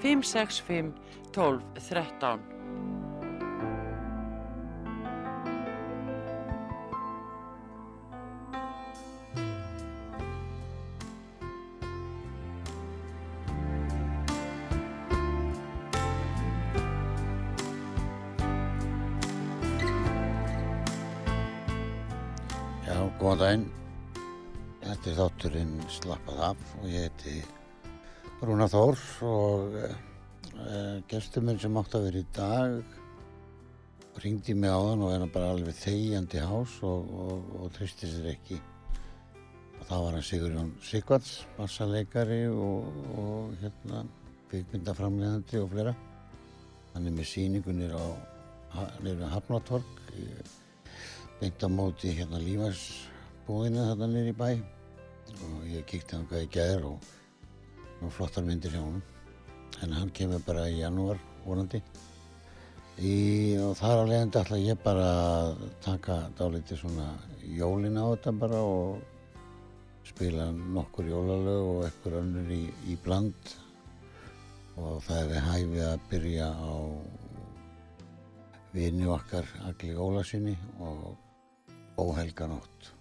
565 12 13. Já, góðan daginn. Þetta er þátturinn Slappað af og ég heiti Rúna Þór og uh, gestur minn sem átti að vera í dag ringdi mig á þann og er hann bara alveg þegjandi hás og, og, og tristi sér ekki. Og það var hann Sigurjón Sigvarts, bassaleikari og, og hérna kvikmyndaframleðandi og fleira. Hann er með síningunir á nýru Hafnatorg beint á móti hérna lífarsbúðinu þarna nýri bæ og ég kíkti hann hvað ég gæðir og, og flottar myndir hjá honum. En hann kemur bara í janúar vonandi. Í, og þar á leiðandi ætla ég bara að taka dálítið svona jólin á þetta bara og spila nokkur jólalög og ekkur önnur í, í bland. Og það við hæfið að byrja á vini okkar Agli Ólasinni og Óhelganótt.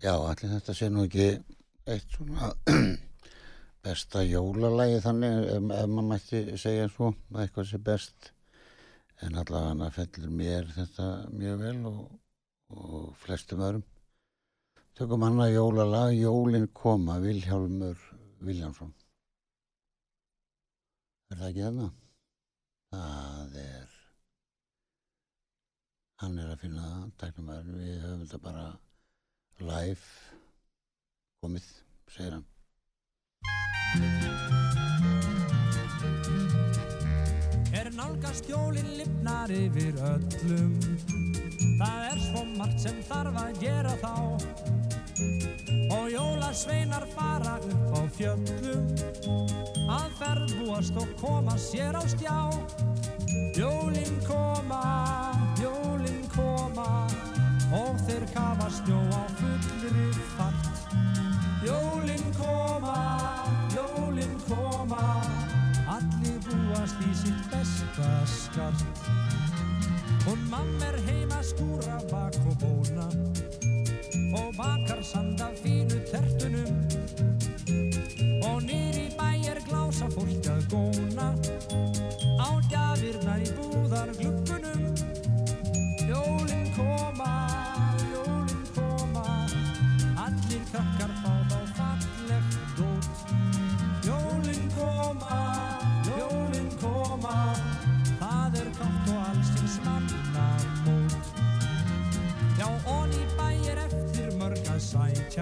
Já, allir þetta sé nú ekki eitt svona besta jólalagi þannig ef, ef maður mætti segja svo að eitthvað sé best. En allavega fellur mér þetta mjög vel og, og flestum öðrum. Tökum annað jólalag Jólin koma, Vilhjálmur Viljánsson Er það ekki þarna? Það er hann er að finna það, tæknum við höfum þetta bara live komið, segir hann. Er nálgast jólinn lifnar yfir öllum. Það er svo margt sem þarf að gera þá. Og jólasveinar fara upp á fjöllum. Að ferðbúast og koma sér á stjá Jólinn koma, jólinn koma. Og þeir kafa snjó á skart Hún mamma er heima skúra bak og bóna. Og bakar sand af fínu tertunum. Og nýri bæ er glása fólk að góna. Á gjafirnar í búðar glukkunum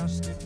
trust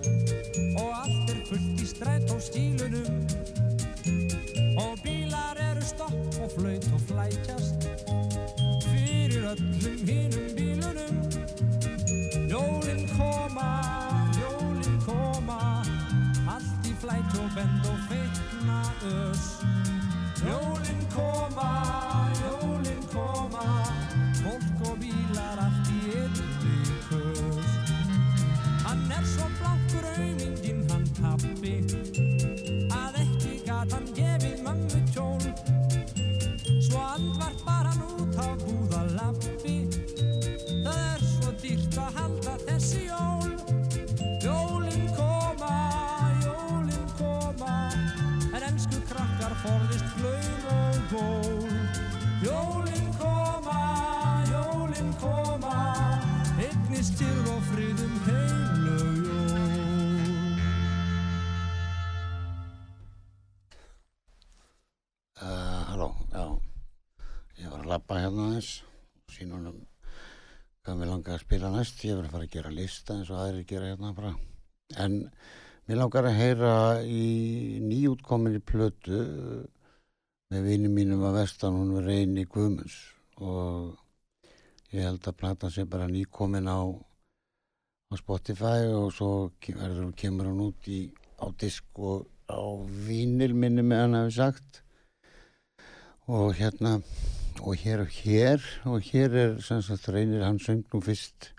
næst, ég að fara að gera lista eins og aðrir gera hérna bara. En mér langar að heyra í nýjútkominni plötu uh, með vinið mínum að vestan, hún var reyni Guðmunds og ég held að platan sé bara nýkomin á, á Spotify og svo verður, kemur hún út í, á disk og á vínil minni með hann hafi sagt og hérna og hér og hér og hér er sem sagt reynir hann söng nú fyrst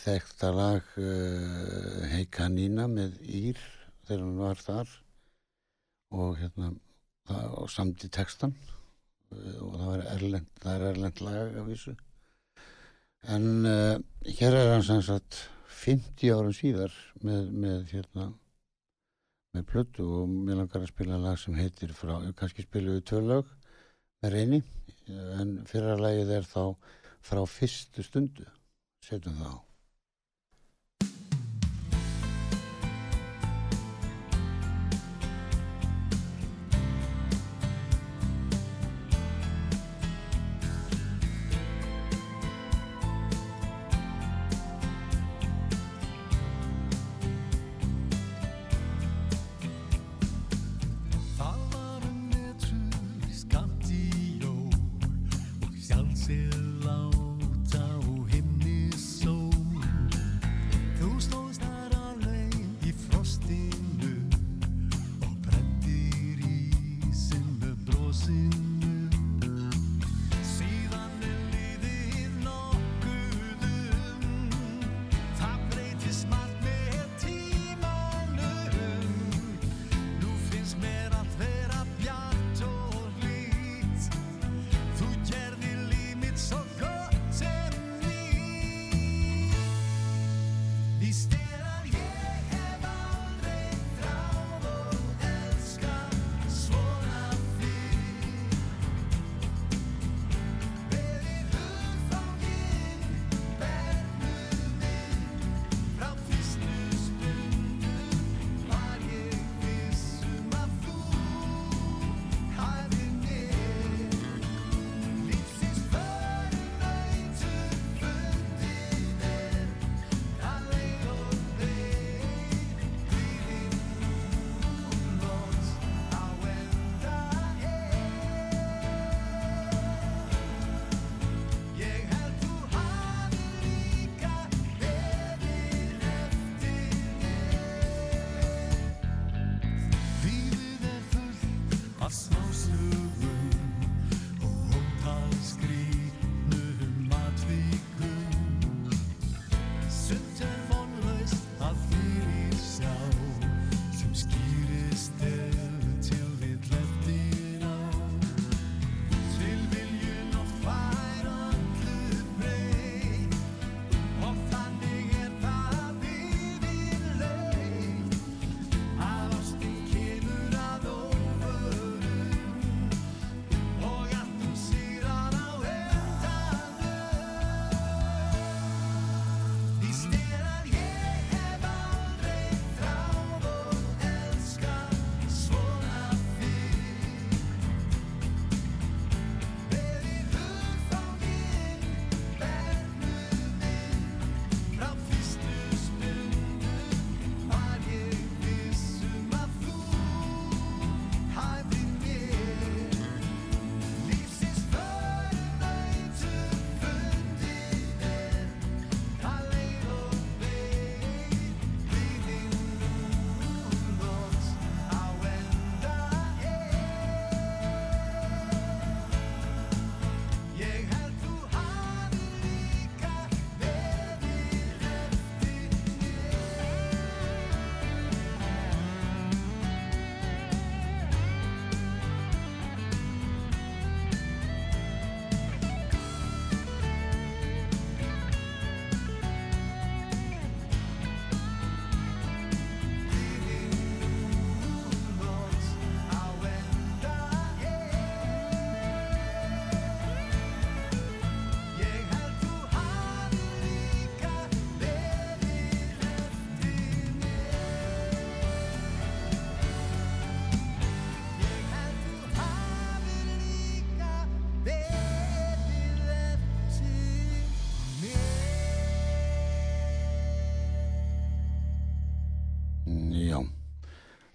þekkta lag uh, Hei kanína með Ír þegar hann var þar og hérna það, og samt í textan uh, og það erlend það er erlend lag af þessu en uh, hér er hann sem sagt 50 árum síðar með, með hérna með plötu og mér langar að spila lag sem heitir frá, kannski spilum við tvö lög með reyni en fyrra lagið er þá frá fyrstu stundu setjum það á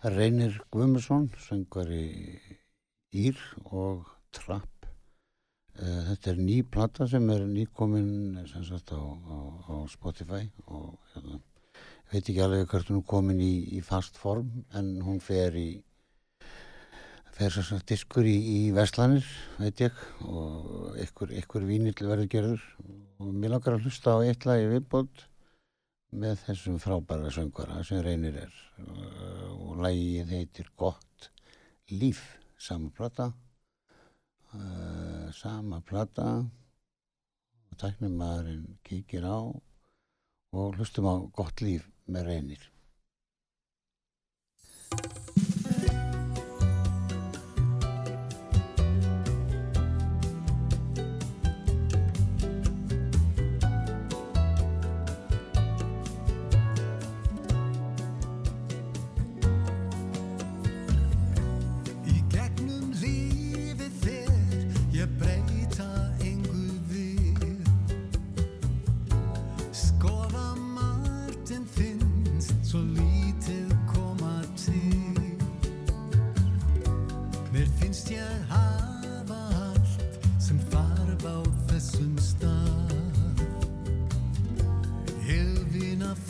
Reynir Guðmusson, söngvari Ír og Trapp. Eh, Þetta er ný plata sem er nýkomin sem sagt á, á, á Spotify og hérna, veit ekki alveg hvert hún er komin í, í fast form en hún fer í fer sem sagt diskur í, í Vestlanir, veit ég og ykkur, ykkur vínill verður gerður og mér langar að hlusta á eitt lagi viðbót með þessum frábæra söngvara sem reynir er uh, og lagið heitir Gott líf, sama plata uh, sama plata og tæknum maðurinn kíkir á og hlustum á Gott líf með reynir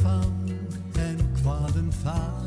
vinn að fá en hvað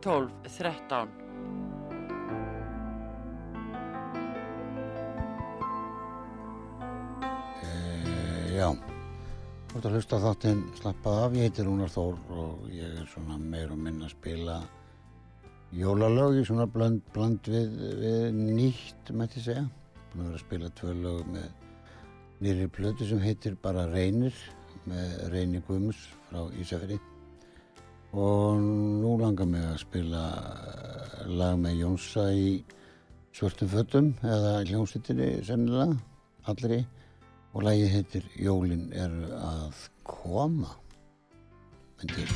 12 13. E, já, þú ert að hlusta þáttinn slappað af, ég heiti Rúnar Þór og ég er svona meir og minna að spila jólalög í svona bland, bland við, við nýtt, mætti segja. Búin að vera að spila tvö lög með nýri plötu sem heitir bara Reynir með Reyni Guðmus frá Ísafjörði og nú langar mig að spila lag með Jónsa í svörtum fötum eða hljómsveitinni sennilega, allri. Og lagið heitir Jólin eru að koma. Myndi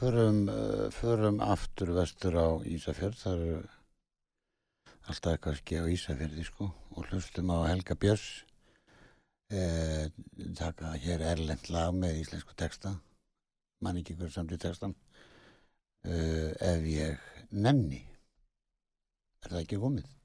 förum, uh, förum aftur vestur á Ísafjörð, það eru alltaf eitthvað að ske á Ísafjörði sko og hlustum á Helga Björns, eh, taka hér erlend lag með íslensku texta, mann ekki hver samt í textan, uh, ef ég nenni, er það ekki komið?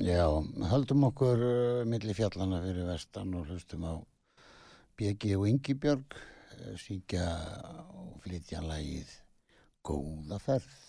Já, höldum okkur uh, milli fjallana fyrir vestan og hlustum á BG og Ingibjörg uh, syngja og flytja lagið Góða ferð.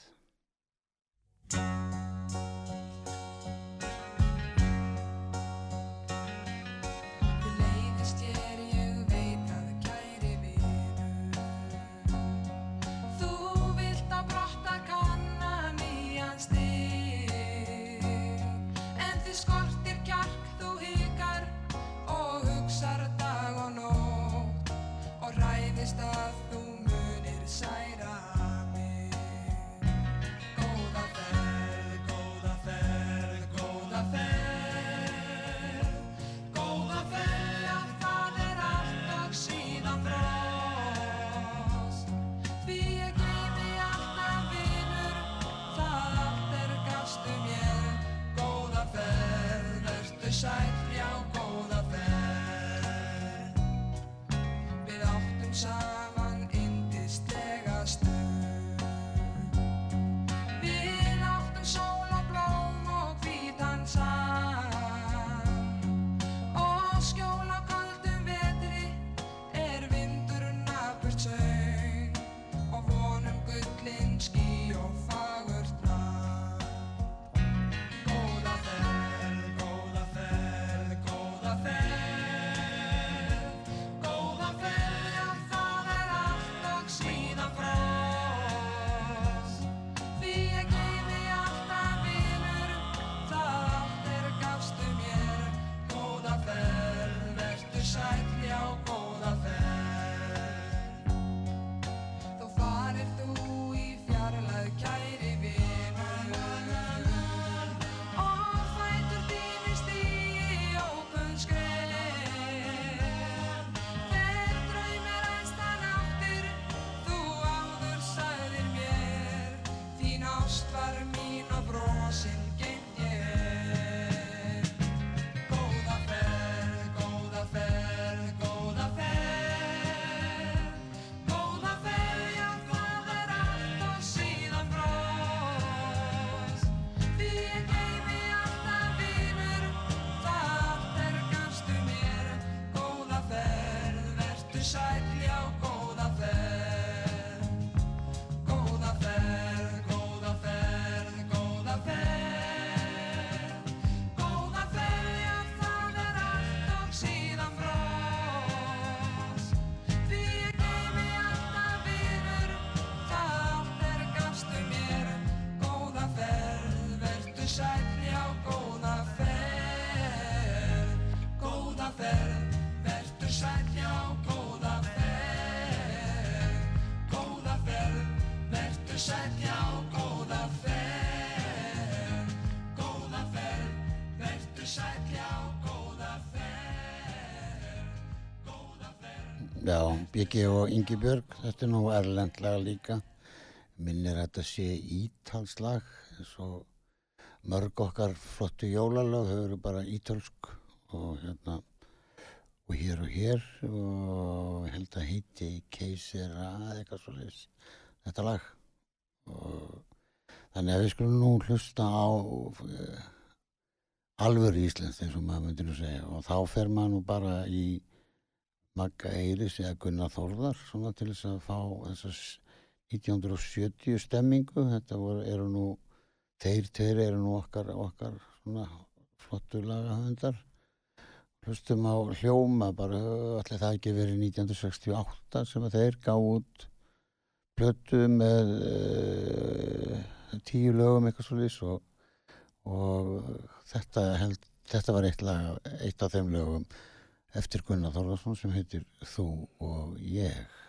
Já, BG og Ingibjörg, þetta er nú erlendlega líka. Minnir að þetta sé ítalslag, eins og mörg okkar flottu jólalög, þau eru bara ítölsk og hérna, og hér og hér og ég held að heiti Keisera eða eitthvað svo leiðis, þetta lag. Og þannig að við skulum nú hlusta á uh, alvöru íslenskt eins og maður myndi nú segja og þá fer maður nú bara í Magga Eiris eða Gunnar Þórðar svona til þess að fá þessas 1970 stemmingu þetta voru, eru nú þeir tveir eru nú okkar, okkar svona flottu lagahöndar hlustum á hljóma bara allir það ekki verið 1968 sem að þeir gá út plötu með uh, tíu lögum eitthvað svo lýs og, og þetta, held, þetta var eitt, lag, eitt af þeim lögum eftir Gunnar Þorðarsson sem heitir Þú og ég.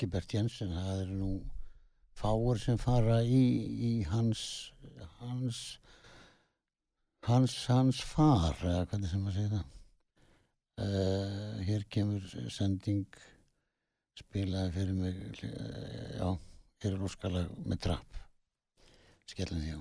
Engibert Jensen, það eru nú fáur sem fara í, í hans hans hans, hans far eða hvernig sem maður segir það. Uh, hér kemur sending spilaði fyrir mig uh, já, hér er óskalag með trapp. Skellin því á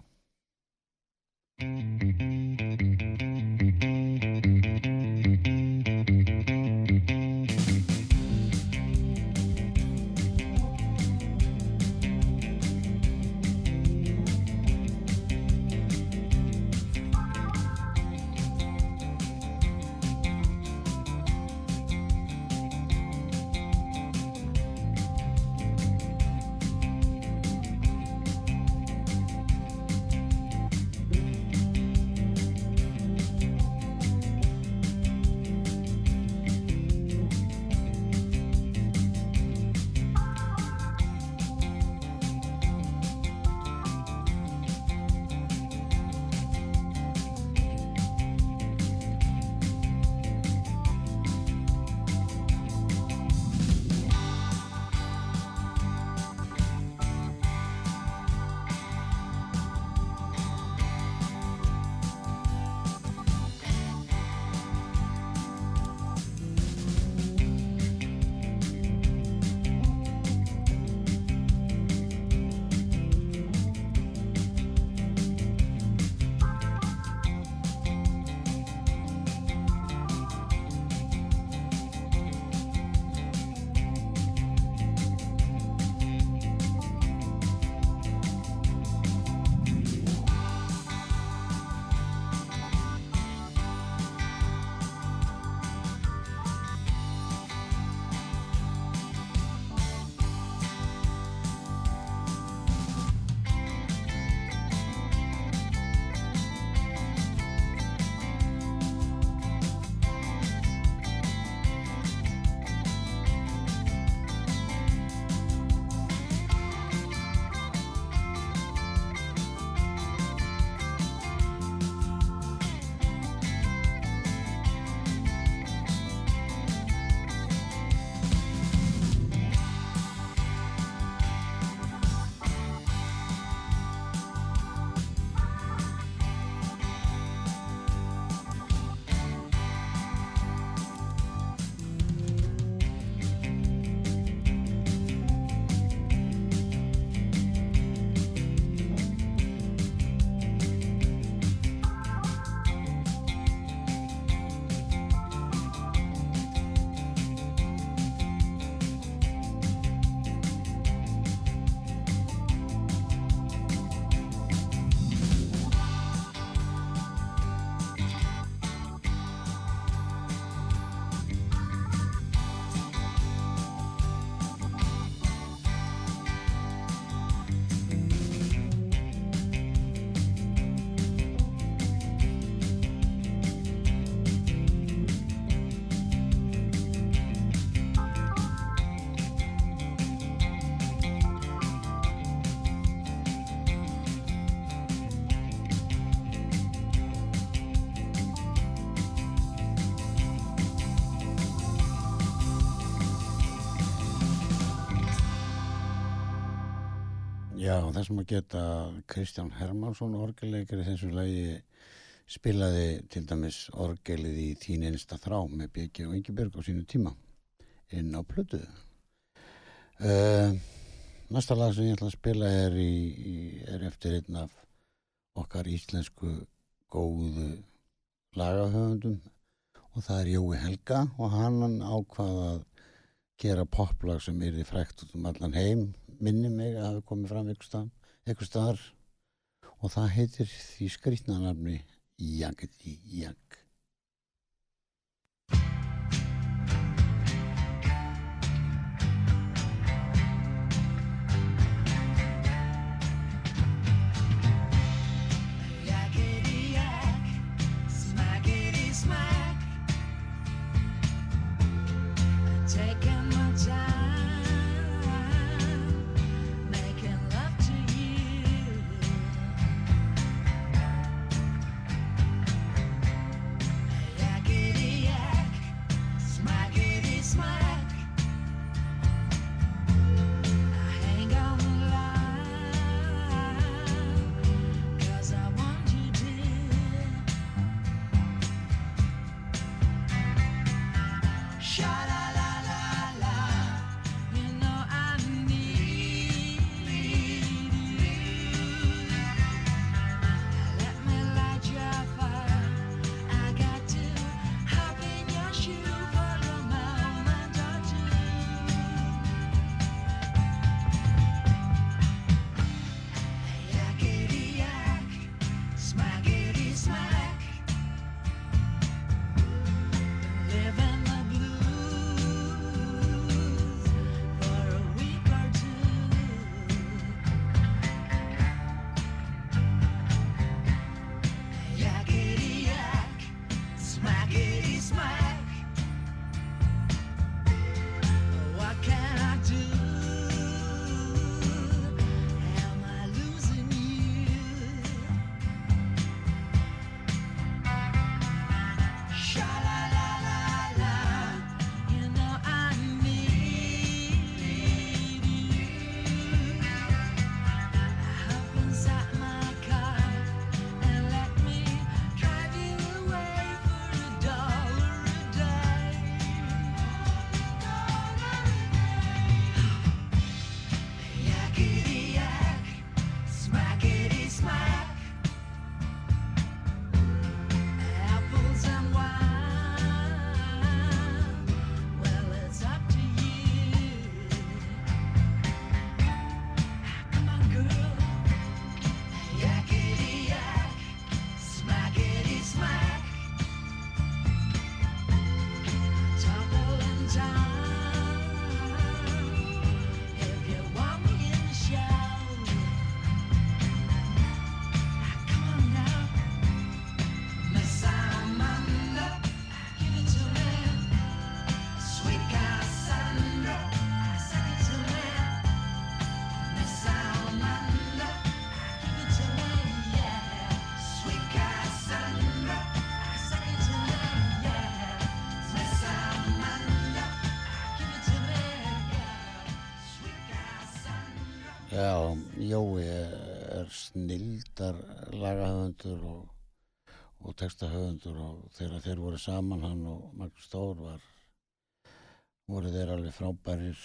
Já, þess að geta Kristján Hermansson orgelleikari þessu lagi spilaði til dæmis orgelið í Þín einsta þrá með Bjegi og Ingeberg á sínu tíma inn á plötu. Uh, næsta lag sem ég ætla að spila er, í, í, er eftir einn af okkar íslensku góðu lagahöfundum og það er Jói Helga og hann ákvað að gera poplag sem yrði frækt út um allan heim minni mig að hafa komið fram einhver staðar og það heitir því skrýtnanarfni Jagdi Jag Jói er, snildar lagahöfundur og, og textahöfundur og þegar þeir voru saman, hann og Magnús Stór var, voru þeir alveg frábærir,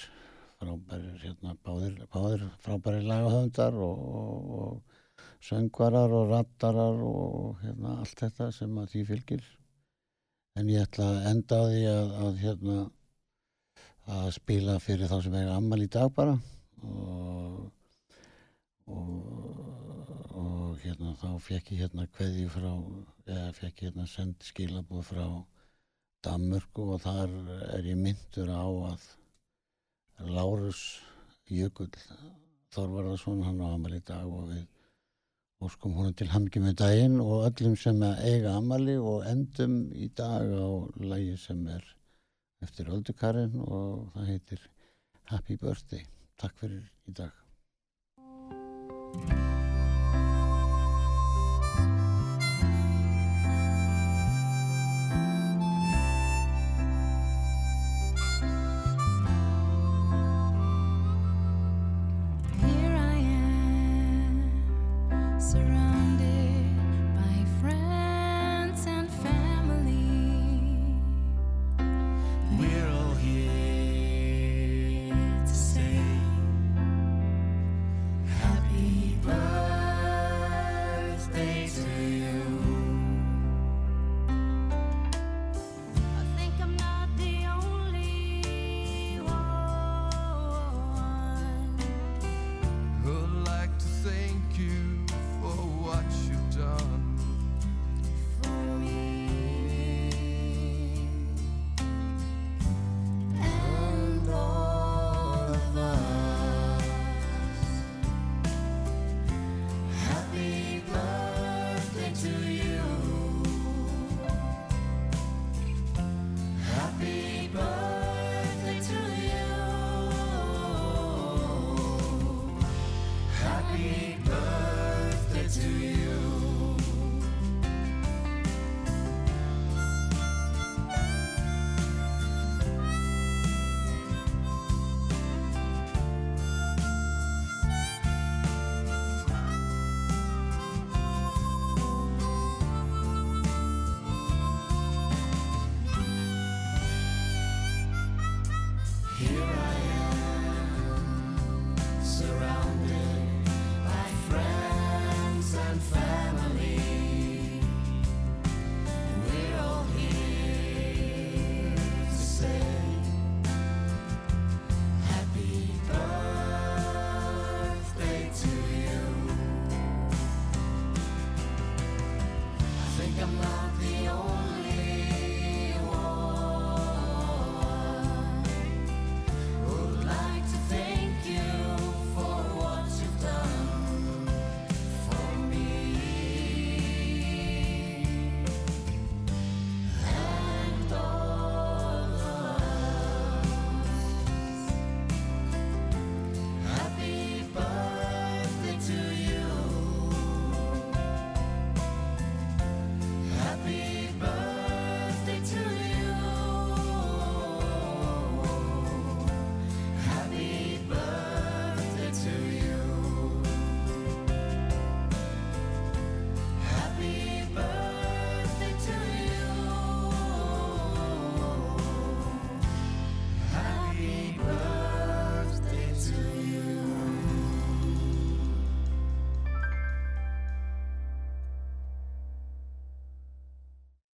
frábærir, hérna, báðir, báðir frábærir lagahöfundar og, og, og söngvarar og rattarar og hérna, allt þetta sem að því fylgir. En ég ætla að enda á því að, að hérna, að spila fyrir þá sem er ammal í dag bara og, og, og hérna þá fekk ég hérna kveðju frá eða fekk ég hérna send skilabúð frá Danmörku og þar er ég myndur á að Lárus Jökull Þorvarðarsson hann á ammal í dag og við óskum hún til hamngi með daginn og öllum sem eiga amali og endum í dag á lagi sem er eftir Öldukarinn og það heitir Happy Birthday. Takk fyrir í dag.